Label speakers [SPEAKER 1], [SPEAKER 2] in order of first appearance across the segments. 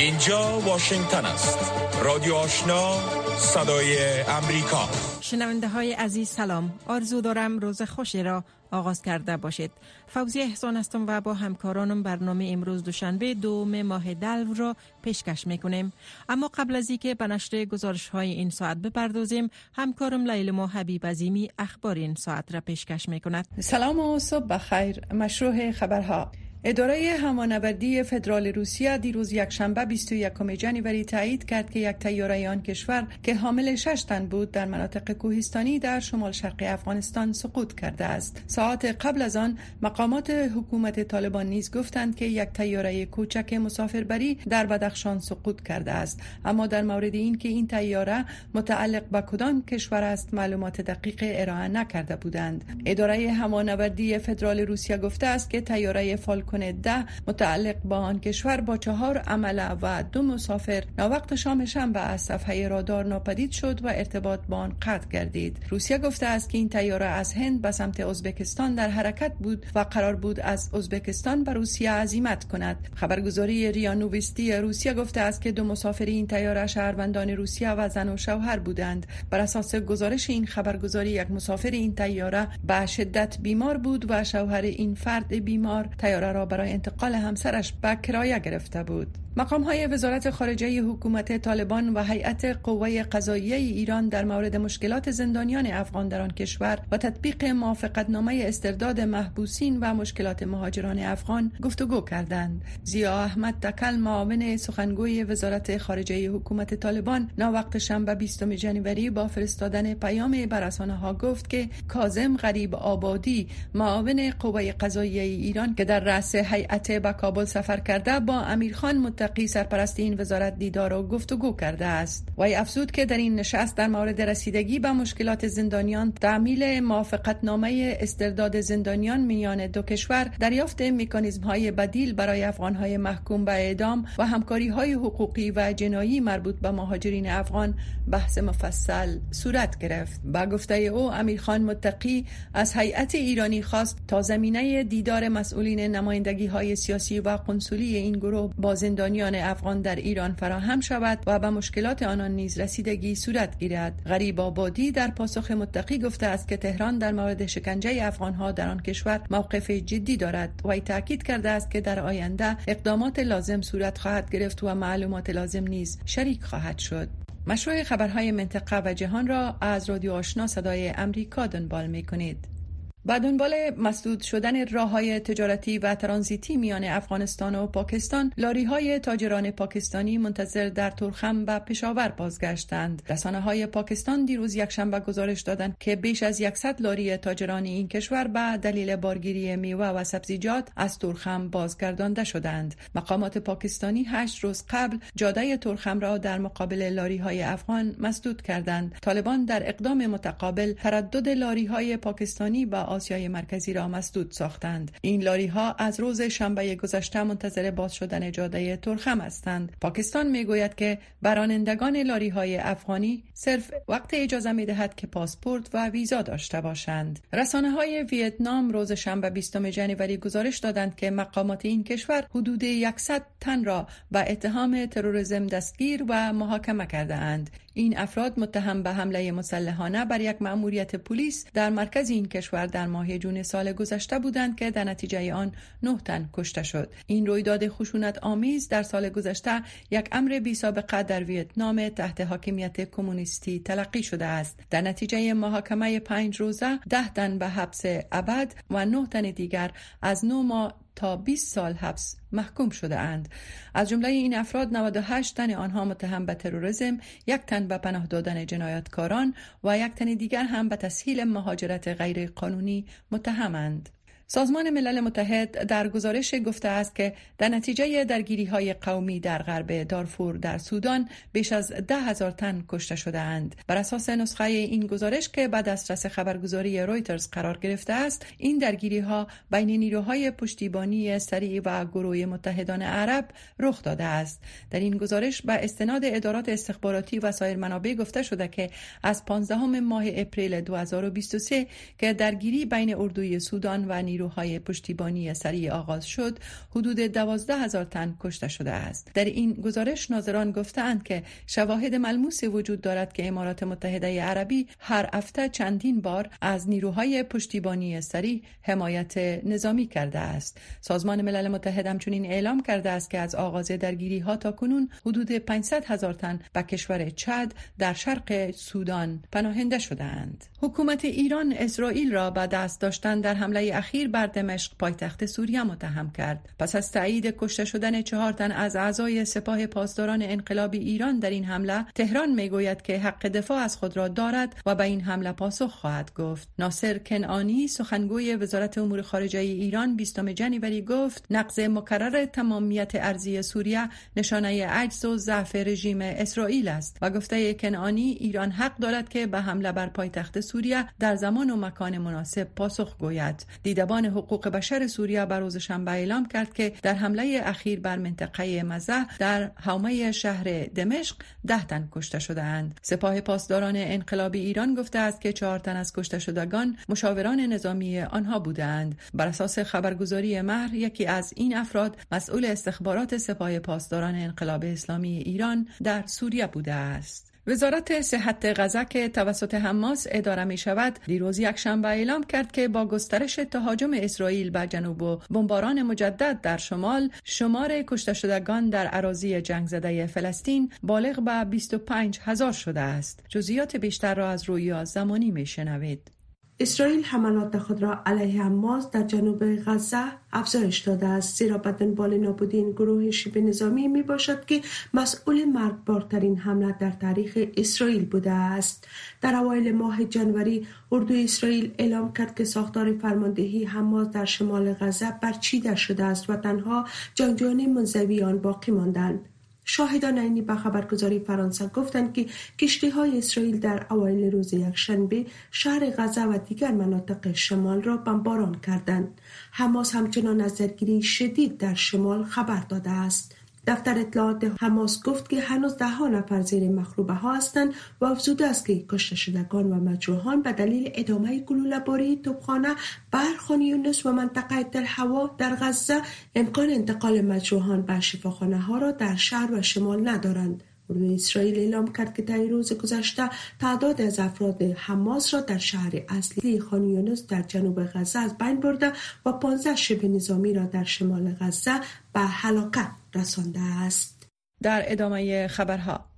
[SPEAKER 1] اینجا واشنگتن است. رادیو آشنا صدای امریکا.
[SPEAKER 2] شنونده های عزیز سلام. آرزو دارم روز خوشی را آغاز کرده باشید. فوزی احسان هستم و با همکارانم برنامه امروز دوشنبه دوم ماه دلو را پیشکش می‌کنیم. اما قبل از اینکه به نشر گزارش های این ساعت بپردازیم همکارم لیل ما حبیب عظیمی اخبار این ساعت را پیشکش می‌کند.
[SPEAKER 3] سلام و صبح بخیر. مشروع خبرها. اداره همانوردی فدرال روسیه دیروز یکشنبه 21 جنوری تایید کرد که یک تیاره آن کشور که حامل شش تن بود در مناطق کوهستانی در شمال شرقی افغانستان سقوط کرده است. ساعت قبل از آن مقامات حکومت طالبان نیز گفتند که یک تیاره کوچک مسافربری در بدخشان سقوط کرده است. اما در مورد این که این تیاره متعلق به کدام کشور است معلومات دقیق ارائه نکرده بودند. اداره همانوردی فدرال روسیه گفته است که تیاره فالک ده متعلق با آن کشور با چهار عمله و دو مسافر. وقت شام شنبه از صفحه رادار ناپدید شد و ارتباط با آن قطع گردید. روسیه گفته است که این تیاره از هند به سمت ازبکستان در حرکت بود و قرار بود از ازبکستان به روسیه عزیمت کند. خبرگزاری ریا نوویستی روسیه گفته است که دو مسافر این تیاره شهروندان روسیه و زن و شوهر بودند. بر اساس گزارش این خبرگزاری یک مسافر این تیاره به شدت بیمار بود و شوهر این فرد بیمار تیاره را برای انتقال همسرش به کرایه گرفته بود. مقام های وزارت خارجه حکومت طالبان و هیئت قوه قضاییه ایران در مورد مشکلات زندانیان افغان در آن کشور و تطبیق موافقتنامه استرداد محبوسین و مشکلات مهاجران افغان گفتگو کردند. زیا احمد تکل معاون سخنگوی وزارت خارجه حکومت طالبان وقت شنبه 20 جنوری با فرستادن پیام بر ها گفت که کاظم غریب آبادی معاون قوه قضاییه ایران که در رأس هیئت به کابل سفر کرده با امیرخان متقی سرپرست این وزارت دیدار و گفتگو کرده است. وی افزود که در این نشست در مورد رسیدگی به مشکلات زندانیان تعمیل موافقت نامه استرداد زندانیان میان دو کشور دریافت مکانیزم های بدیل برای افغان های محکوم به اعدام و همکاری های حقوقی و جنایی مربوط به مهاجرین افغان بحث مفصل صورت گرفت. با گفته او امیرخان متقی از هیئت ایرانی خواست تا زمینه دیدار مسئولین نمایندگی های سیاسی و قنصلی این گروه با زندانیان افغان در ایران فراهم شود و به مشکلات آنان نیز رسیدگی صورت گیرد. غریب آبادی در پاسخ متقی گفته است که تهران در مورد شکنجه افغان ها در آن کشور موقف جدی دارد. و تاکید کرده است که در آینده اقدامات لازم صورت خواهد گرفت و معلومات لازم نیز شریک خواهد شد. مشروع خبرهای منطقه و جهان را از رادیو آشنا صدای امریکا دنبال می کنید. با دنبال مسدود شدن راه های تجارتی و ترانزیتی میان افغانستان و پاکستان لاری های تاجران پاکستانی منتظر در ترخم به پشاور بازگشتند. رسانه های پاکستان دیروز یکشنبه گزارش دادند که بیش از 100 لاری تاجران این کشور به دلیل بارگیری میوه و سبزیجات از ترخم بازگردانده شدند. مقامات پاکستانی هشت روز قبل جاده ترخم را در مقابل لاری های افغان مسدود کردند. طالبان در اقدام متقابل تردد لاری های پاکستانی با آسیای مرکزی را مسدود ساختند. این لاری ها از روز شنبه گذشته منتظر باز شدن جاده ترخم هستند. پاکستان می‌گوید که برانندگان لاری های افغانی صرف وقت اجازه می دهد که پاسپورت و ویزا داشته باشند. رسانه های ویتنام روز شنبه 20 جنوری گزارش دادند که مقامات این کشور حدود 100 تن را به اتهام تروریسم دستگیر و محاکمه کرده اند این افراد متهم به حمله مسلحانه بر یک مأموریت پلیس در مرکز این کشور در ماه جون سال گذشته بودند که در نتیجه آن نه تن کشته شد. این رویداد خشونت آمیز در سال گذشته یک امر بی سابقه در ویتنام تحت حاکمیت کمونیستی تلقی شده است. در نتیجه محاکمه پنج روزه ده تن به حبس ابد و نه تن دیگر از نو ماه تا 20 سال حبس محکوم شده اند. از جمله این افراد 98 تن آنها متهم به تروریسم یک تن به پناه دادن جنایتکاران و یک تن دیگر هم به تسهیل مهاجرت غیر قانونی متهمند. سازمان ملل متحد در گزارش گفته است که در نتیجه درگیری های قومی در غرب دارفور در سودان بیش از ده هزار تن کشته شده اند. بر اساس نسخه این گزارش که بعد دسترس خبرگزاری رویترز قرار گرفته است، این درگیری ها بین نیروهای پشتیبانی سریع و گروه متحدان عرب رخ داده است. در این گزارش به استناد ادارات استخباراتی و سایر منابع گفته شده که از 15 ماه اپریل 2023 که درگیری بین اردوی سودان و نیروهای پشتیبانی سریع آغاز شد حدود دوازده هزار تن کشته شده است. در این گزارش ناظران گفتند که شواهد ملموسی وجود دارد که امارات متحده عربی هر هفته چندین بار از نیروهای پشتیبانی سریع حمایت نظامی کرده است. سازمان ملل متحد همچنین اعلام کرده است که از آغاز درگیری ها تا کنون حدود 500 هزار تن به کشور چد در شرق سودان پناهنده شدند حکومت ایران اسرائیل را به دست داشتن در حمله اخیر بر دمشق پایتخت سوریه متهم کرد. پس از تایید کشته شدن چهار تن از اعضای سپاه پاسداران انقلاب ایران در این حمله تهران می‌گوید که حق دفاع از خود را دارد و به این حمله پاسخ خواهد گفت. ناصر کنعانی سخنگوی وزارت امور خارجه ایران 20 جنوری گفت نقض مکرر تمامیت ارزی سوریه نشانه عجز و ضعف رژیم اسرائیل است. و گفته کنعانی ایران حق دارد که به حمله بر پایتخت سوریه در زمان و مکان مناسب پاسخ گوید. دیدبان حقوق بشر سوریه بر روز شنبه اعلام کرد که در حمله اخیر بر منطقه مزه در حومه شهر دمشق ده تن کشته شدهاند. سپاه پاسداران انقلاب ایران گفته است که چهار تن از کشته شدگان مشاوران نظامی آنها بودند بر اساس خبرگزاری مهر یکی از این افراد مسئول استخبارات سپاه پاسداران انقلاب اسلامی ایران در سوریه بوده است. وزارت صحت غزه که توسط حماس اداره می شود دیروز یک شنبه اعلام کرد که با گسترش تهاجم اسرائیل به جنوب و بمباران مجدد در شمال شمار کشته شدگان در اراضی جنگ زده فلسطین بالغ به 25 هزار شده است. جزئیات بیشتر را از رویا زمانی می شنوید.
[SPEAKER 4] اسرائیل حملات خود را علیه حماس در جنوب غزه افزایش داده است. زیرا به دنبال نابودی این گروه شبه نظامی می باشد که مسئول مرگبارترین حمله در تاریخ اسرائیل بوده است. در اوایل ماه جنوری اردو اسرائیل اعلام کرد که ساختار فرماندهی حماس در شمال غزه برچیده شده است و تنها جنگجویان منزوی آن باقی ماندند. شاهدان اینی به خبرگزاری فرانسه گفتند که کشتی های اسرائیل در اوایل روز یکشنبه شهر غزه و دیگر مناطق شمال را بمباران کردند. حماس همچنان از درگیری شدید در شمال خبر داده است. دفتر اطلاعات حماس گفت که هنوز ده ها نفر زیر مخروبه ها هستند و افزوده است که کشته شدگان و مجروحان به دلیل ادامه گلوله باری توپخانه بر خان یونس و منطقه تل هوا در غزه امکان انتقال مجروحان به شفاخانه ها را در شهر و شمال ندارند. اردو اسرائیل اعلام کرد که در روز گذشته تعداد از افراد حماس را در شهر اصلی خان یونس در جنوب غزه از بین برده و 15 شبه نظامی را در شمال غزه به هلاکت رسانده است.
[SPEAKER 3] در ادامه خبرها.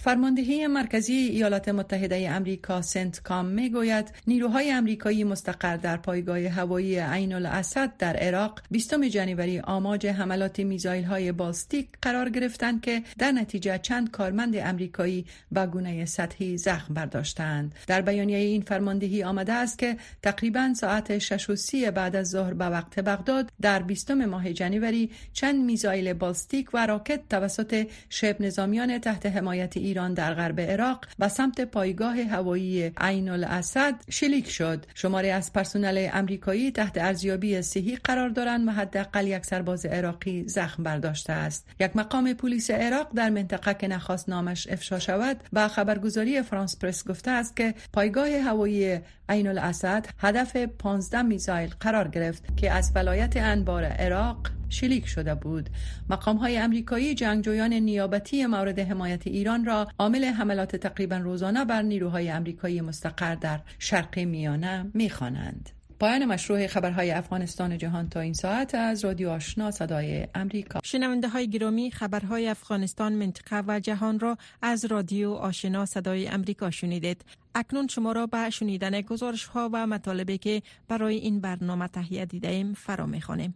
[SPEAKER 3] فرماندهی مرکزی ایالات متحده امریکا سنت کام می گوید نیروهای امریکایی مستقر در پایگاه هوایی عین الاسد در عراق 20 جنوری آماج حملات میزایل های بالستیک قرار گرفتند که در نتیجه چند کارمند امریکایی به گونه سطحی زخم برداشتند. در بیانیه این فرماندهی آمده است که تقریبا ساعت 6 و 30 بعد از ظهر به وقت بغداد در 20 ماه جنوری چند میزایل بالستیک و راکت توسط شبه نظامیان تحت حمایت ایران در غرب عراق و سمت پایگاه هوایی عین الاسد شلیک شد. شماری از پرسنل امریکایی تحت ارزیابی صحی قرار دارند و حداقل یک سرباز عراقی زخم برداشته است. یک مقام پلیس عراق در منطقه که نخواست نامش افشا شود با خبرگزاری فرانس پرس گفته است که پایگاه هوایی عین الاسد هدف 15 میزایل قرار گرفت که از ولایت انبار عراق شلیک شده بود. مقام های امریکایی جنگجویان نیابتی مورد حمایت ایران را عامل حملات تقریبا روزانه بر نیروهای امریکایی مستقر در شرق میانه می‌خوانند. پایان مشروع خبرهای افغانستان جهان تا این ساعت از رادیو آشنا صدای امریکا.
[SPEAKER 2] شنونده های گرامی خبرهای افغانستان منطقه و جهان را از رادیو آشنا صدای امریکا شنیدید. اکنون شما را به شنیدن گزارش ها و مطالبی که برای این برنامه تهیه دیده ایم فرا می‌خوانیم.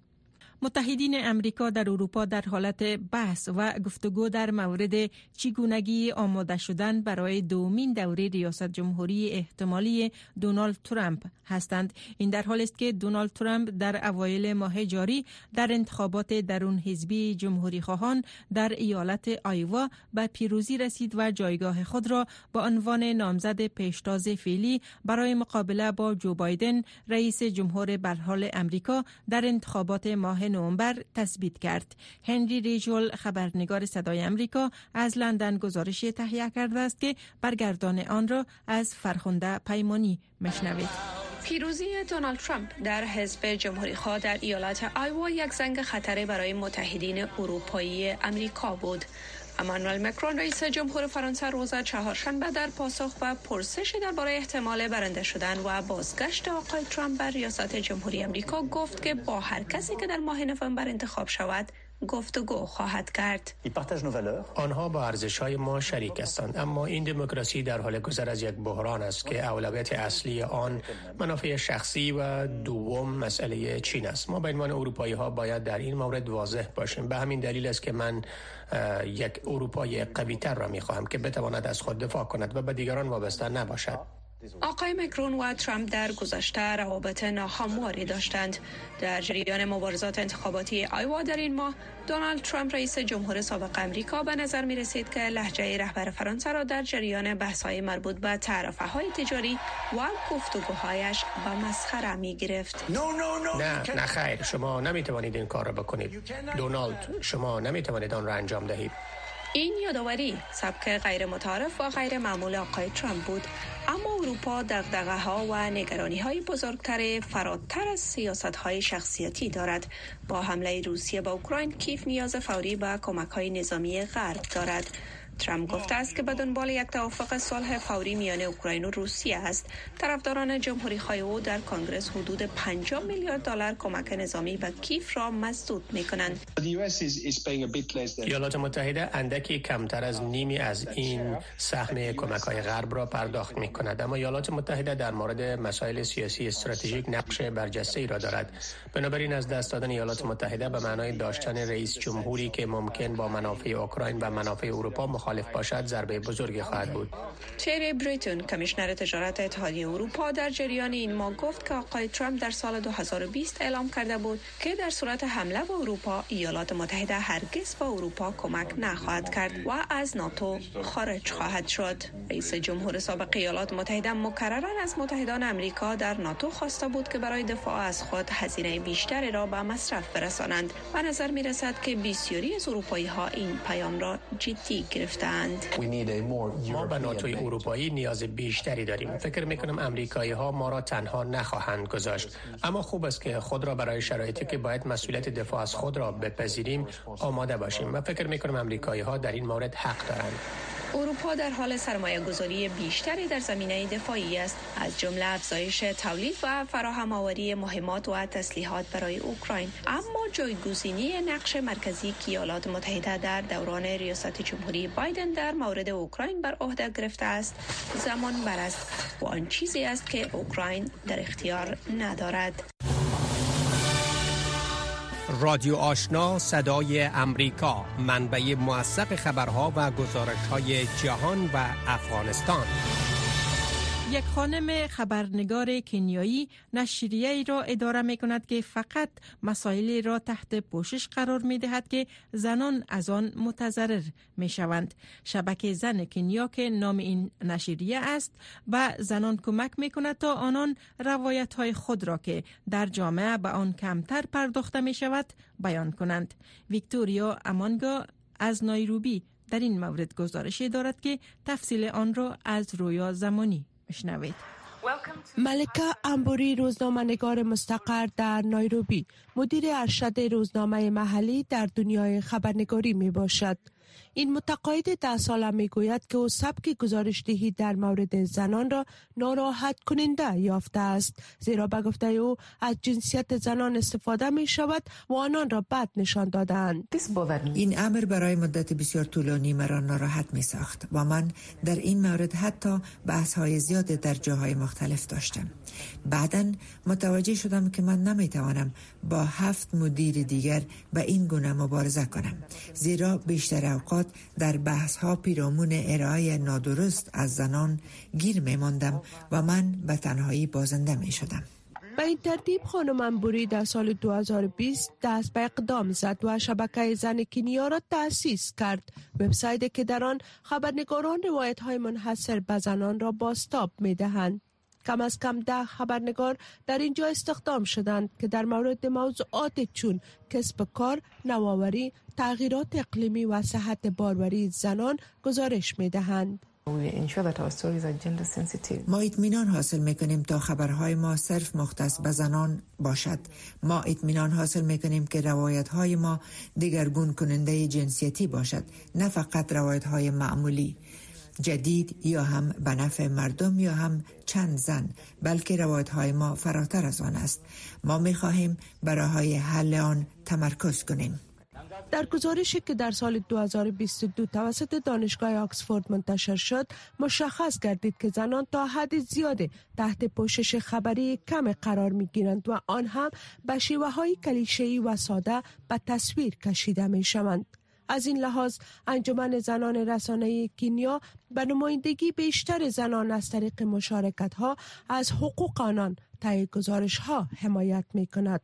[SPEAKER 2] متحدین امریکا در اروپا در حالت بحث و گفتگو در مورد چگونگی آماده شدن برای دومین دوره ریاست جمهوری احتمالی دونالد ترامپ هستند. این در حال است که دونالد ترامپ در اوایل ماه جاری در انتخابات درون حزبی جمهوری خواهان در ایالت آیوا به پیروزی رسید و جایگاه خود را با عنوان نامزد پیشتاز فعلی برای مقابله با جو بایدن رئیس جمهور برحال امریکا در انتخابات ماه نوامبر تثبیت کرد هنری ریجول خبرنگار صدای امریکا از لندن گزارش تهیه کرده است که برگردان آن را از فرخنده پیمانی مشنوید
[SPEAKER 5] پیروزی دونالد ترامپ در حزب جمهوری خواه در ایالت آیوا یک زنگ خطره برای متحدین اروپایی امریکا بود. امانوئل مکرون رئیس جمهور فرانسه روز چهارشنبه در پاسخ و پرسش درباره احتمال برنده شدن و بازگشت آقای ترامپ بر ریاست جمهوری امریکا گفت که با هر کسی که در ماه نوامبر انتخاب شود گفتگو خواهد کرد.
[SPEAKER 6] آنها با ارزش های ما شریک هستند اما این دموکراسی در حال گذر از یک بحران است که اولویت اصلی آن منافع شخصی و دوم مسئله چین است. ما به عنوان اروپایی ها باید در این مورد واضح باشیم. به همین دلیل است که من یک اروپای قوی تر را می خواهم که بتواند از خود دفاع کند و به دیگران وابسته نباشد.
[SPEAKER 5] آقای مکرون و ترامپ در گذشته روابط ناهمواری داشتند. در جریان مبارزات انتخاباتی آیوا در این ماه دونالد ترامپ رئیس جمهور سابق امریکا به نظر می رسید که لحجه رهبر فرانسه را در جریان بحث های مربوط به تعرفه های تجاری و گفتگوهایش به مسخره می گرفت
[SPEAKER 6] نه نه خیر. شما نمی توانید این کار را بکنید. دونالد شما نمی توانید آن را انجام دهید.
[SPEAKER 5] این یادآوری سبک غیر متعارف و غیر معمول آقای ترامپ بود. اما اروپا دغدغه ها و نگرانی های بزرگتر فراتر از سیاست های شخصیتی دارد. با حمله روسیه به اوکراین کیف نیاز فوری به کمک های نظامی غرب دارد. ترامپ گفته است که به دنبال یک توافق صلح فوری میان اوکراین و روسیه است. طرفداران جمهوری خواهی او در کنگرس حدود 50 میلیارد دلار کمک نظامی به کیف را مسدود می کنند
[SPEAKER 6] ایالات متحده اندکی کمتر از نیمی از این سهم کمک های غرب را پرداخت می کند اما ایالات متحده در مورد مسائل سیاسی استراتژیک نقش برجسته ای را دارد. بنابراین از دست دادن ایالات متحده به معنای داشتن رئیس جمهوری که ممکن با منافع اوکراین و منافع اروپا مخالف باشد ضربه بزرگی خواهد بود.
[SPEAKER 5] تری بریتون کمیشنر تجارت اتحادیه اروپا در جریان این ماه گفت که آقای ترامپ در سال 2020 اعلام کرده بود که در صورت حمله به اروپا ایالات متحده هرگز به اروپا کمک نخواهد کرد و از ناتو خارج خواهد شد. رئیس جمهور سابق ایالات متحده مکررا از متحدان امریکا در ناتو خواسته بود که برای دفاع از خود هزینه بیشتری را به مصرف برسانند. و نظر می رسد که بسیاری از اروپایی ها این پیام را جدی گرفت
[SPEAKER 6] ما به ناتوی اروپایی نیاز بیشتری داریم. فکر می کنم امریکایی ها ما را تنها نخواهند گذاشت. اما خوب است که خود را برای شرایطی که باید مسئولیت دفاع از خود را بپذیریم آماده باشیم. و فکر می کنم امریکایی ها در این مورد حق دارند.
[SPEAKER 5] اروپا در حال سرمایه گذاری بیشتری در زمینه دفاعی است. از جمله افزایش تولید و فراهم آوری مهمات و تسلیحات برای اوکراین. اما جایگزینی نقش مرکزی که ایالات متحده در دوران ریاست جمهوری بایدن در مورد اوکراین بر عهده گرفته است زمان بر است و آن چیزی است که اوکراین در اختیار ندارد.
[SPEAKER 7] رادیو آشنا صدای امریکا منبع موثق خبرها و گزارش های جهان و افغانستان.
[SPEAKER 2] یک خانم خبرنگار کنیایی نشریه ای را اداره می کند که فقط مسائلی را تحت پوشش قرار می دهد که زنان از آن متضرر می شوند. شبکه زن کنیا که نام این نشریه است و زنان کمک می کند تا آنان روایت های خود را که در جامعه به آن کمتر پرداخته می شود بیان کنند. ویکتوریا امانگا از نایروبی در این مورد گزارشی دارد که تفصیل آن را از رویا زمانی بشنوید
[SPEAKER 4] ملکه امبوری روزنامه نگار مستقر در نایروبی مدیر ارشد روزنامه محلی در دنیای خبرنگاری می باشد. این متقاعد ده ساله می گوید که او سبک گزارش دهی در مورد زنان را ناراحت کننده یافته است. زیرا به گفته او از جنسیت زنان استفاده می شود و آنان را بد نشان دادند
[SPEAKER 8] این امر برای مدت بسیار طولانی مرا ناراحت می ساخت و من در این مورد حتی بحث های زیاد در جاهای مختلف داشتم. بعدا متوجه شدم که من نمی توانم با هفت مدیر دیگر به این گونه مبارزه کنم. زیرا بیشتر اوقات در بحث ها پیرامون ارائه نادرست از زنان گیر می ماندم و من به تنهایی بازنده می شدم.
[SPEAKER 4] به این ترتیب خانم انبوری در سال 2020 دست به اقدام زد و شبکه زن کنیا را تأسیس کرد وبسایتی که در آن خبرنگاران روایت های منحصر به زنان را باستاب می دهند کم از کم ده خبرنگار در اینجا استخدام شدند که در مورد موضوعات چون کسب کار، نوآوری، تغییرات اقلیمی و صحت باروری زنان گزارش می دهند.
[SPEAKER 8] ما اطمینان حاصل می‌کنیم تا خبرهای ما صرف مختص به زنان باشد. ما اطمینان حاصل می‌کنیم که روایت های ما دیگرگون کننده جنسیتی باشد نه فقط روایت های معمولی. جدید یا هم به نفع مردم یا هم چند زن بلکه روایت های ما فراتر از آن است ما می خواهیم برای حل آن تمرکز کنیم
[SPEAKER 4] در گزارشی که در سال 2022 توسط دانشگاه آکسفورد منتشر شد مشخص گردید که زنان تا حد زیاد تحت پوشش خبری کم قرار می گیرند و آن هم به شیوه های کلیشه‌ای و ساده به تصویر کشیده می شوند. از این لحاظ انجمن زنان رسانه کینیا به نمایندگی بیشتر زنان از طریق مشارکت ها از حقوق آنان طی گزارش ها حمایت می کند.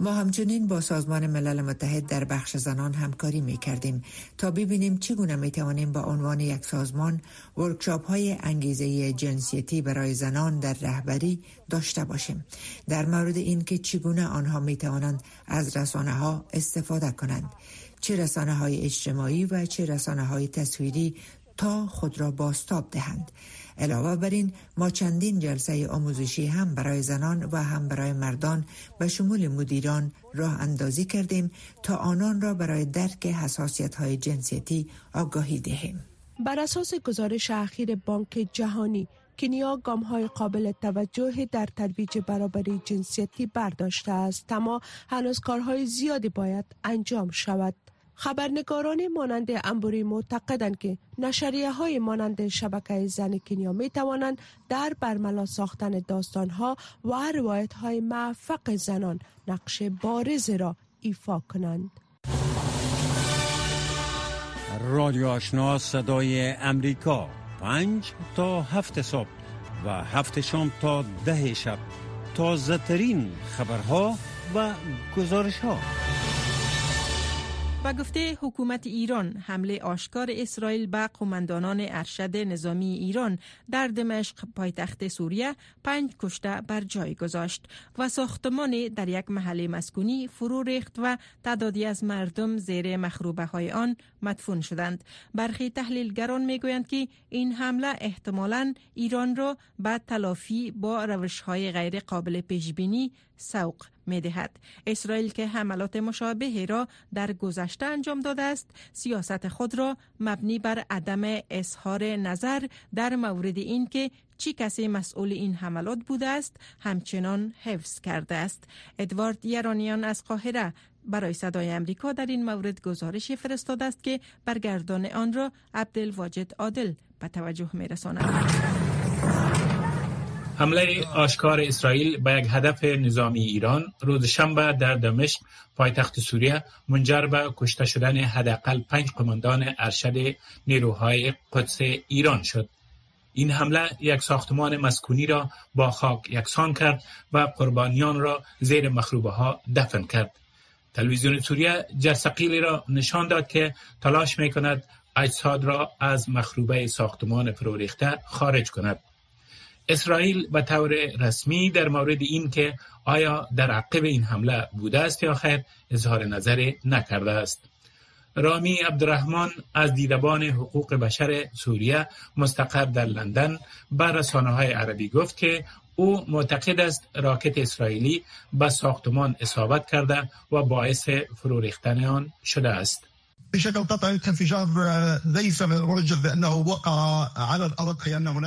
[SPEAKER 8] ما همچنین با سازمان ملل متحد در بخش زنان همکاری می کردیم تا ببینیم چگونه می توانیم با عنوان یک سازمان ورکشاپ های انگیزه جنسیتی برای زنان در رهبری داشته باشیم در مورد اینکه چگونه آنها می توانند از رسانه ها استفاده کنند چه رسانه های اجتماعی و چه رسانه های تصویری تا خود را باستاب دهند. علاوه بر این ما چندین جلسه آموزشی هم برای زنان و هم برای مردان به شمول مدیران راه اندازی کردیم تا آنان را برای درک حساسیت های جنسیتی آگاهی دهیم.
[SPEAKER 4] بر اساس گزارش اخیر بانک جهانی کنیا گام های قابل توجه در ترویج برابری جنسیتی برداشته است اما هنوز کارهای زیادی باید انجام شود. خبرنگاران مانند امبوری معتقدند که نشریه های مانند شبکه زن کنیا می توانند در برملا ساختن داستان ها و روایت های موفق زنان نقش بارز را ایفا کنند.
[SPEAKER 9] رادیو آشنا صدای امریکا. پنج تا هفت صبح و هفت شام تا ده شب. تازه ترین خبرها و گزارش ها
[SPEAKER 2] و گفته حکومت ایران حمله آشکار اسرائیل به قماندانان ارشد نظامی ایران در دمشق پایتخت سوریه پنج کشته بر جای گذاشت و ساختمان در یک محله مسکونی فرو ریخت و تعدادی از مردم زیر مخروبه های آن مدفون شدند. برخی تحلیلگران می‌گویند که این حمله احتمالا ایران را به تلافی با روش های غیر قابل پیش بینی سوق می دهد. اسرائیل که حملات مشابه را در گذشته انجام داده است سیاست خود را مبنی بر عدم اظهار نظر در مورد اینکه چی کسی مسئول این حملات بوده است همچنان حفظ کرده است ادوارد یرانیان از قاهره برای صدای امریکا در این مورد گزارشی فرستاده است که برگردان آن را عبدالواجد عادل به توجه می رساند.
[SPEAKER 10] حمله آشکار اسرائیل به یک هدف نظامی ایران روز شنبه در دمشق پایتخت سوریه منجر به کشته شدن حداقل پنج قماندان ارشد نیروهای قدس ایران شد. این حمله یک ساختمان مسکونی را با خاک یکسان کرد و قربانیان را زیر مخروبه ها دفن کرد. تلویزیون سوریه جرسقیلی را نشان داد که تلاش می کند اجساد را از مخروبه ساختمان فروریخته خارج کند. اسرائیل به طور رسمی در مورد این که آیا در عقب این حمله بوده است یا خیر اظهار نظر نکرده است رامی عبدالرحمن از دیدبان حقوق بشر سوریه مستقر در لندن به رسانه های عربی گفت که او معتقد است راکت اسرائیلی به ساختمان اصابت کرده و باعث فرو ریختن آن شده است.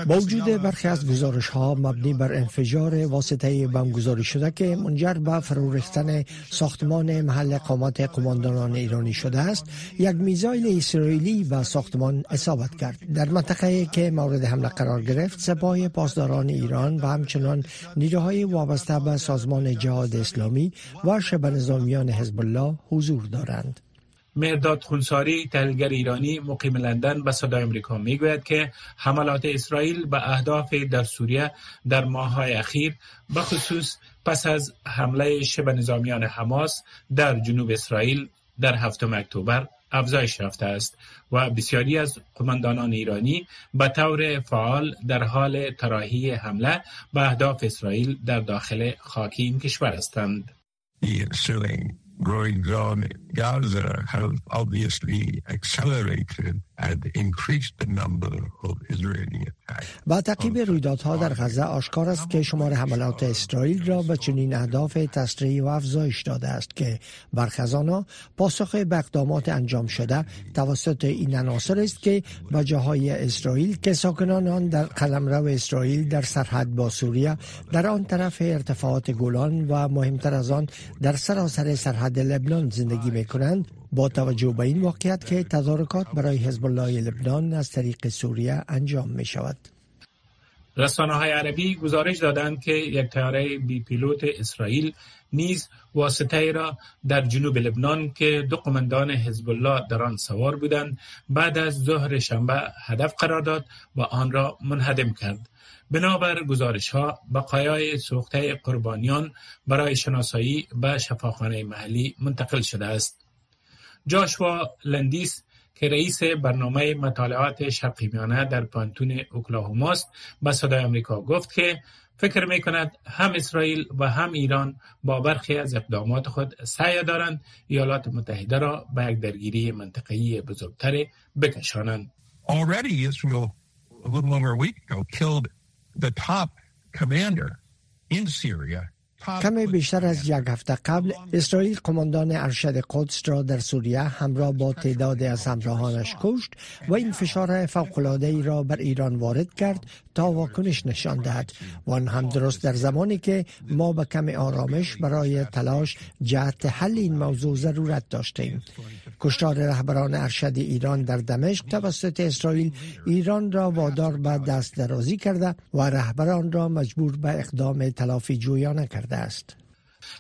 [SPEAKER 11] با وجود برخی از گزارش ها مبنی بر انفجار واسطه بمبگذاری شده که منجر به فرو ریختن ساختمان محل اقامت قماندانان ایرانی شده است. یک میزایل اسرائیلی به ساختمان اصابت کرد. در منطقه که مورد حمله قرار گرفت سپاه پاسداران ایران و همچنان نیروهای وابسته به سازمان جهاد اسلامی و شبه نظامیان حزب الله حضور دارند.
[SPEAKER 10] مرداد خونساری تحلیلگر ایرانی مقیم لندن به صدای امریکا می‌گوید که حملات اسرائیل به اهداف در سوریه در ماههای اخیر به خصوص پس از حمله شبه نظامیان حماس در جنوب اسرائیل در هفتم اکتبر افزایش یافته است و بسیاری از قماندانان ایرانی به طور فعال در حال تراحی حمله به اهداف اسرائیل در داخل خاکی این کشور هستند.
[SPEAKER 12] Growing on Gaza have obviously accelerated and increased the number of Israeli attacks.
[SPEAKER 11] با تعقیب رویدادها در غزه آشکار است که شمار حملات اسرائیل را به چنین اهداف تسریع و افزایش داده است که برخی از آنها پاسخ به اقدامات انجام شده توسط این عناصر است که به جاهای اسرائیل که ساکنان آن در قلمرو اسرائیل در سرحد با سوریه در آن طرف ارتفاعات گولان و مهمتر از آن در سراسر سرحد لبنان زندگی می کنند با توجه به این واقعیت که تدارکات برای حزب الله لبنان از طریق سوریه انجام می شود.
[SPEAKER 10] رسانه های عربی گزارش دادند که یک تیاره بی پیلوت اسرائیل نیز واسطه را در جنوب لبنان که دو قماندان حزب الله در آن سوار بودند بعد از ظهر شنبه هدف قرار داد و آن را منهدم کرد. بنابر گزارش ها بقایای سوخته قربانیان برای شناسایی به شفاخانه محلی منتقل شده است. جاشوا لندیس که رئیس برنامه مطالعات شرقی میانه در پانتون اوکلاهوماست به صدای آمریکا گفت که فکر می کند هم اسرائیل و هم ایران با برخی از اقدامات خود سعی دارند ایالات متحده را به یک درگیری منطقه‌ای بزرگتر بکشانند.
[SPEAKER 12] Already Israel, a little over a week ago, killed the top commander in Syria
[SPEAKER 11] کمی بیشتر از یک هفته قبل اسرائیل قماندان ارشد قدس را در سوریه همراه با تعداد از همراهانش کشت و این فشار فوقالعاده ای را بر ایران وارد کرد تا واکنش نشان دهد. و آن هم درست در زمانی که ما به کم آرامش برای تلاش جهت حل این موضوع ضرورت داشتیم. کشتار رهبران ارشد ایران در دمشق توسط اسرائیل ایران را وادار به دست درازی کرده و رهبران را مجبور به اقدام تلافی جویانه کرده است.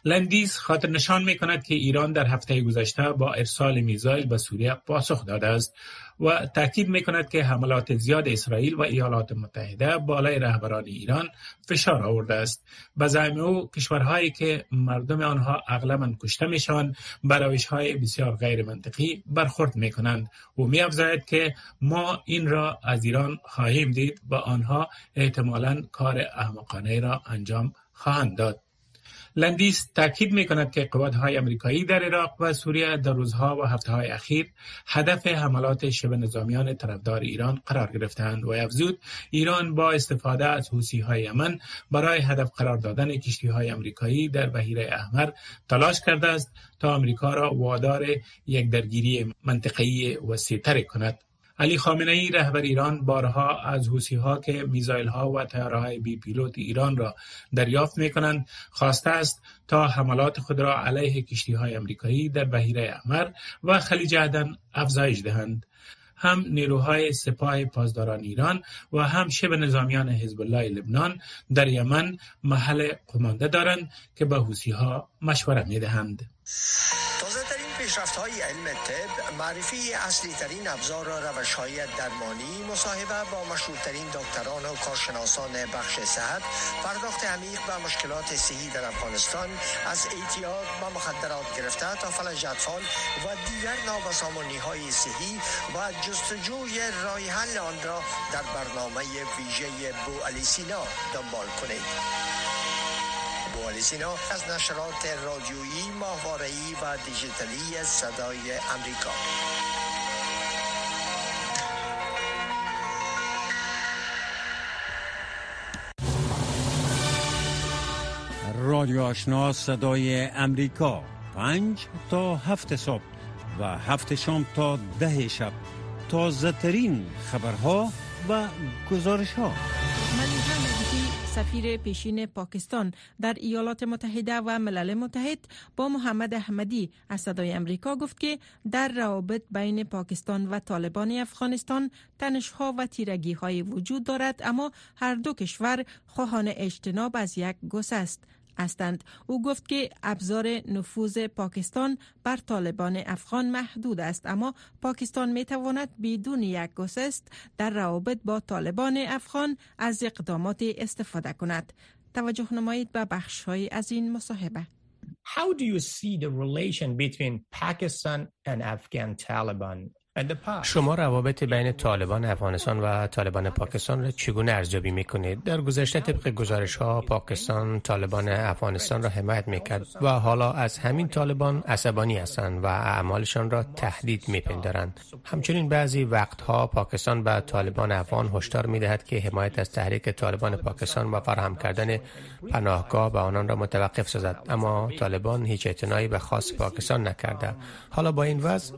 [SPEAKER 10] لندیز خاطر نشان می کند که ایران در هفته گذشته با ارسال میزایل به سوریه پاسخ داده است و تاکید می کند که حملات زیاد اسرائیل و ایالات متحده بالای رهبران ایران فشار آورده است. به زعم او کشورهایی که مردم آنها اغلبا کشته می‌شوند به روش های بسیار غیر منطقی برخورد می کنند و می افزاید که ما این را از ایران خواهیم دید و آنها احتمالا کار احمقانه را انجام خواهند داد. لندیس تاکید می کند که های امریکایی در عراق و سوریه در روزها و هفته های اخیر هدف حملات شبه نظامیان طرفدار ایران قرار گرفتند و افزود ایران با استفاده از حوسی های یمن برای هدف قرار دادن کشتی های امریکایی در بحیره احمر تلاش کرده است تا امریکا را وادار یک درگیری منطقه‌ای وسیع‌تر کند. علی خامنه ای رهبر ایران بارها از حوسی ها که میزایل ها و های بی پیلوت ایران را دریافت می کنند خواسته است تا حملات خود را علیه کشتی های امریکایی در بحیره احمر و خلیج عدن افزایش دهند هم نیروهای سپاه پاسداران ایران و هم شبه نظامیان حزب الله لبنان در یمن محل قمانده دارند که به حوسی ها مشورت می دهند.
[SPEAKER 13] پیشرفت های علم طب معرفی اصلی ترین ابزار و روش های درمانی مصاحبه با مشهورترین دکتران و کارشناسان بخش صحت پرداخت عمیق به مشکلات صحی در افغانستان از اعتیاد به مخدرات گرفته تا فلج اطفال و دیگر نابسامانی های صحی و جستجوی راه حل آن را در برنامه ویژه بو علی سینا دنبال کنید. سینا از نشرات رادیویی ماهواره‌ای و دیجیتالی صدای امریکا.
[SPEAKER 9] رادیو آشنا صدای امریکا. پنج تا هفت صبح و هفت شام تا ده شب. تازه ترین خبرها و گزارش ها
[SPEAKER 2] سفیر پیشین پاکستان در ایالات متحده و ملل متحد با محمد احمدی از صدای امریکا گفت که در روابط بین پاکستان و طالبان افغانستان تنشها و تیرگی های وجود دارد اما هر دو کشور خواهان اجتناب از یک گسست است. هستند. او گفت که ابزار نفوذ پاکستان بر طالبان افغان محدود است اما پاکستان می تواند بدون یک گسست در روابط با طالبان افغان از اقدامات استفاده کند. توجه نمایید به بخش های از این مصاحبه.
[SPEAKER 6] How do you see the relation between Pakistan and Afghan Taliban? شما روابط بین طالبان افغانستان و طالبان پاکستان را چگونه ارزیابی می‌کنید؟ در گذشته طبق گزارش ها پاکستان طالبان افغانستان را حمایت می‌کرد و حالا از همین طالبان عصبانی هستند و اعمالشان را تهدید میپندارند. همچنین بعضی وقتها پاکستان به طالبان افغان هشدار می‌دهد که حمایت از تحریک طالبان پاکستان و فراهم کردن پناهگاه به آنان را متوقف سازد. اما طالبان هیچ اعتنایی به خاص پاکستان نکرده. حالا با این وضع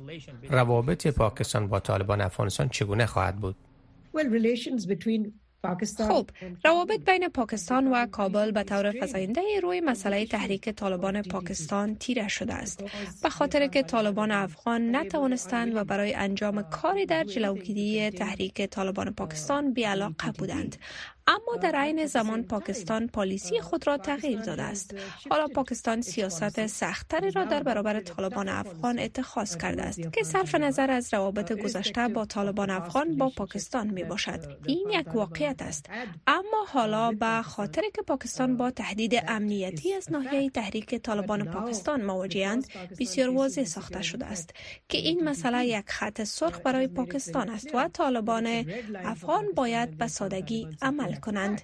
[SPEAKER 6] روابط پاکستان با طالبان افغانستان چگونه خواهد بود؟
[SPEAKER 5] خب روابط بین پاکستان و کابل به طور فزاینده روی مسئله تحریک طالبان پاکستان تیره شده است. به خاطر که طالبان افغان نتوانستند و برای انجام کاری در جلوگیری تحریک طالبان پاکستان بیعلاقه بودند. اما در عین زمان پاکستان پالیسی خود را تغییر داده است. حالا پاکستان سیاست سختتری را در برابر طالبان افغان اتخاذ کرده است که صرف نظر از روابط گذشته با طالبان افغان با پاکستان می باشد این یک واقعیت است. اما حالا به خاطر که پاکستان با تهدید امنیتی از ناحیه تحریک طالبان پاکستان مواجهاند بسیار واضح ساخته شده است که این مسئله یک خط سرخ برای پاکستان است و طالبان افغان باید به سادگی عمل يكون عند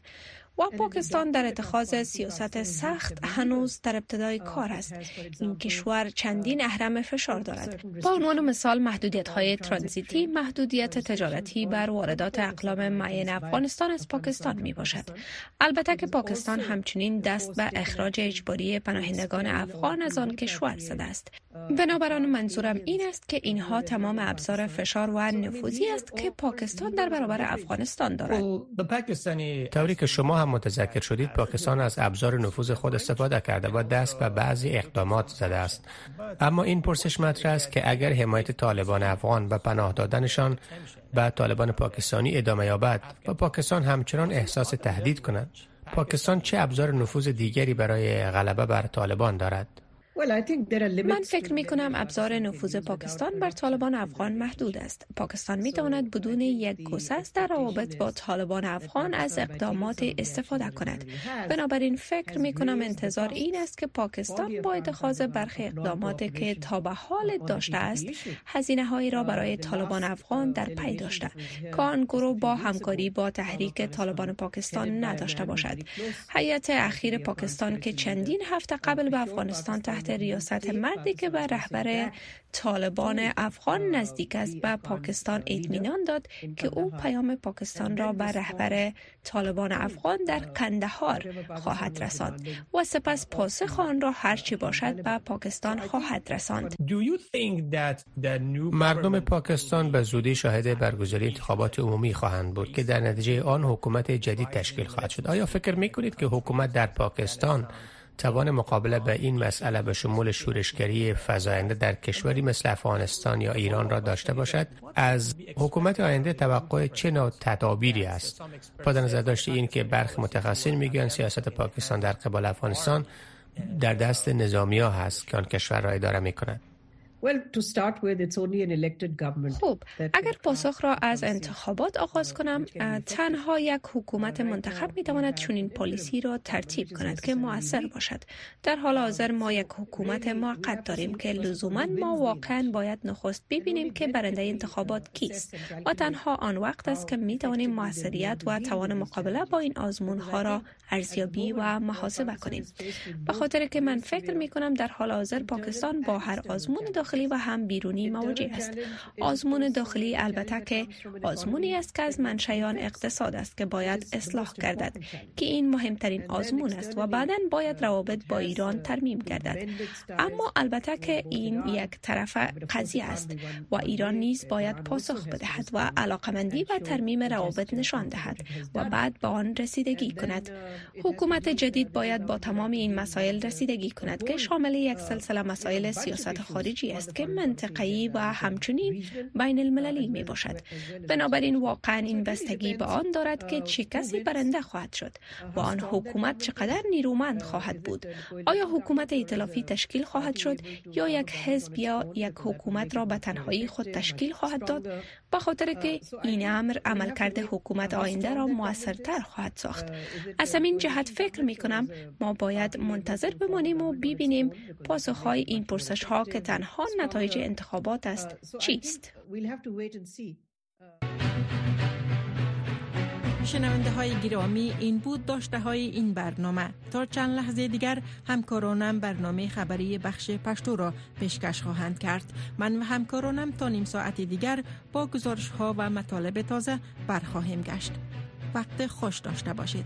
[SPEAKER 5] و پاکستان در اتخاذ سیاست سخت هنوز در ابتدای کار است. این کشور چندین اهرم فشار دارد. با عنوان مثال محدودیت های ترانزیتی محدودیت تجارتی بر واردات اقلام معین افغانستان از پاکستان می باشد البته که پاکستان همچنین دست به اخراج اجباری پناهندگان افغان از آن کشور زده است. بنابراین منظورم این است که اینها تمام ابزار فشار و نفوذی است که پاکستان در برابر افغانستان دارد.
[SPEAKER 6] طوری که شما هم متذکر شدید پاکستان از ابزار نفوذ خود استفاده کرده و دست به بعضی اقدامات زده است. اما این پرسش مطرح است که اگر حمایت طالبان افغان و پناه دادنشان به طالبان پاکستانی ادامه یابد و پاکستان همچنان احساس تهدید کند پاکستان چه ابزار نفوذ دیگری برای غلبه بر طالبان دارد؟
[SPEAKER 5] من فکر می کنم ابزار نفوذ پاکستان بر طالبان افغان محدود است. پاکستان می تواند بدون یک گسست در روابط با طالبان افغان از اقدامات استفاده کند. بنابراین فکر می کنم انتظار این است که پاکستان با اتخاذ برخی اقدامات که تا به حال داشته است، هزینه هایی را برای طالبان افغان در پی داشته. که آن گروه با همکاری با تحریک طالبان پاکستان نداشته باشد. هیئت اخیر پاکستان که چندین هفته قبل به افغانستان تحت ریاست مردی که به رهبر طالبان افغان نزدیک است به پاکستان اطمینان داد که او پیام پاکستان را به رهبر طالبان افغان در کندهار خواهد رساند و سپس پاسخ آن را هرچی باشد به پاکستان خواهد رساند.
[SPEAKER 6] مردم پاکستان به زودی شاهد برگزاری انتخابات عمومی خواهند بود که در نتیجه آن حکومت جدید تشکیل خواهد شد. آیا فکر می کنید که حکومت در پاکستان توان مقابله به این مسئله به شمول شورشگری فزاینده در کشوری مثل افغانستان یا ایران را داشته باشد از حکومت آینده توقع چه نوع تدابیری است؟ با نظر داشته این که برخی متخصصین می‌گویند سیاست پاکستان در قبال افغانستان در دست نظامی ها هست که آن کشور را اداره می کند
[SPEAKER 5] خب اگر پاسخ را از انتخابات آغاز کنم تنها یک حکومت منتخب می تواند چنین پالیسی را ترتیب کند که موثر باشد. در حال حاضر ما یک حکومت موقت داریم که لزوما ما واقعا باید نخست ببینیم که برنده انتخابات کیست. و تنها آن وقت است که می توانیم موثریت و توان مقابله با این آزمون ها را ارزیابی و محاسبه کنیم. به خاطر که من فکر می کنم در حال حاضر پاکستان با هر آزمون داخلی و هم بیرونی مواجه است. آزمون داخلی البته که آزمونی است که از منشیان اقتصاد است که باید اصلاح گردد که این مهمترین آزمون است و بعدا باید روابط با ایران ترمیم گردد. اما البته که این یک طرف قضیه است و ایران نیز باید پاسخ بدهد و علاقمندی و ترمیم روابط نشان دهد و بعد به آن رسیدگی کند. حکومت جدید باید با تمام این مسائل رسیدگی کند که شامل یک سلسله مسائل سیاست خارجی است که منطقه‌ای و همچنین بین المللی می باشد بنابراین واقعا این بستگی به آن دارد که چه کسی برنده خواهد شد و آن حکومت چقدر نیرومند خواهد بود. آیا حکومت ائتلافی تشکیل خواهد شد یا یک حزب یا یک حکومت را به تنهایی خود تشکیل خواهد داد؟ به خاطر که این امر عملکرد حکومت آینده را موثرتر خواهد ساخت. از همین جهت فکر می کنم ما باید منتظر بمانیم و ببینیم پاسخهای این پرسش ها که تنها نتایج انتخابات است. چیست؟
[SPEAKER 2] شنونده های گرامی این بود داشته های این برنامه. تا چند لحظه دیگر همکارانم برنامه خبری بخش پشتو را پیشکش خواهند کرد. من و همکارانم تا نیم ساعت دیگر با گزارش ها و مطالب تازه برخواهیم گشت. وقت خوش داشته باشید.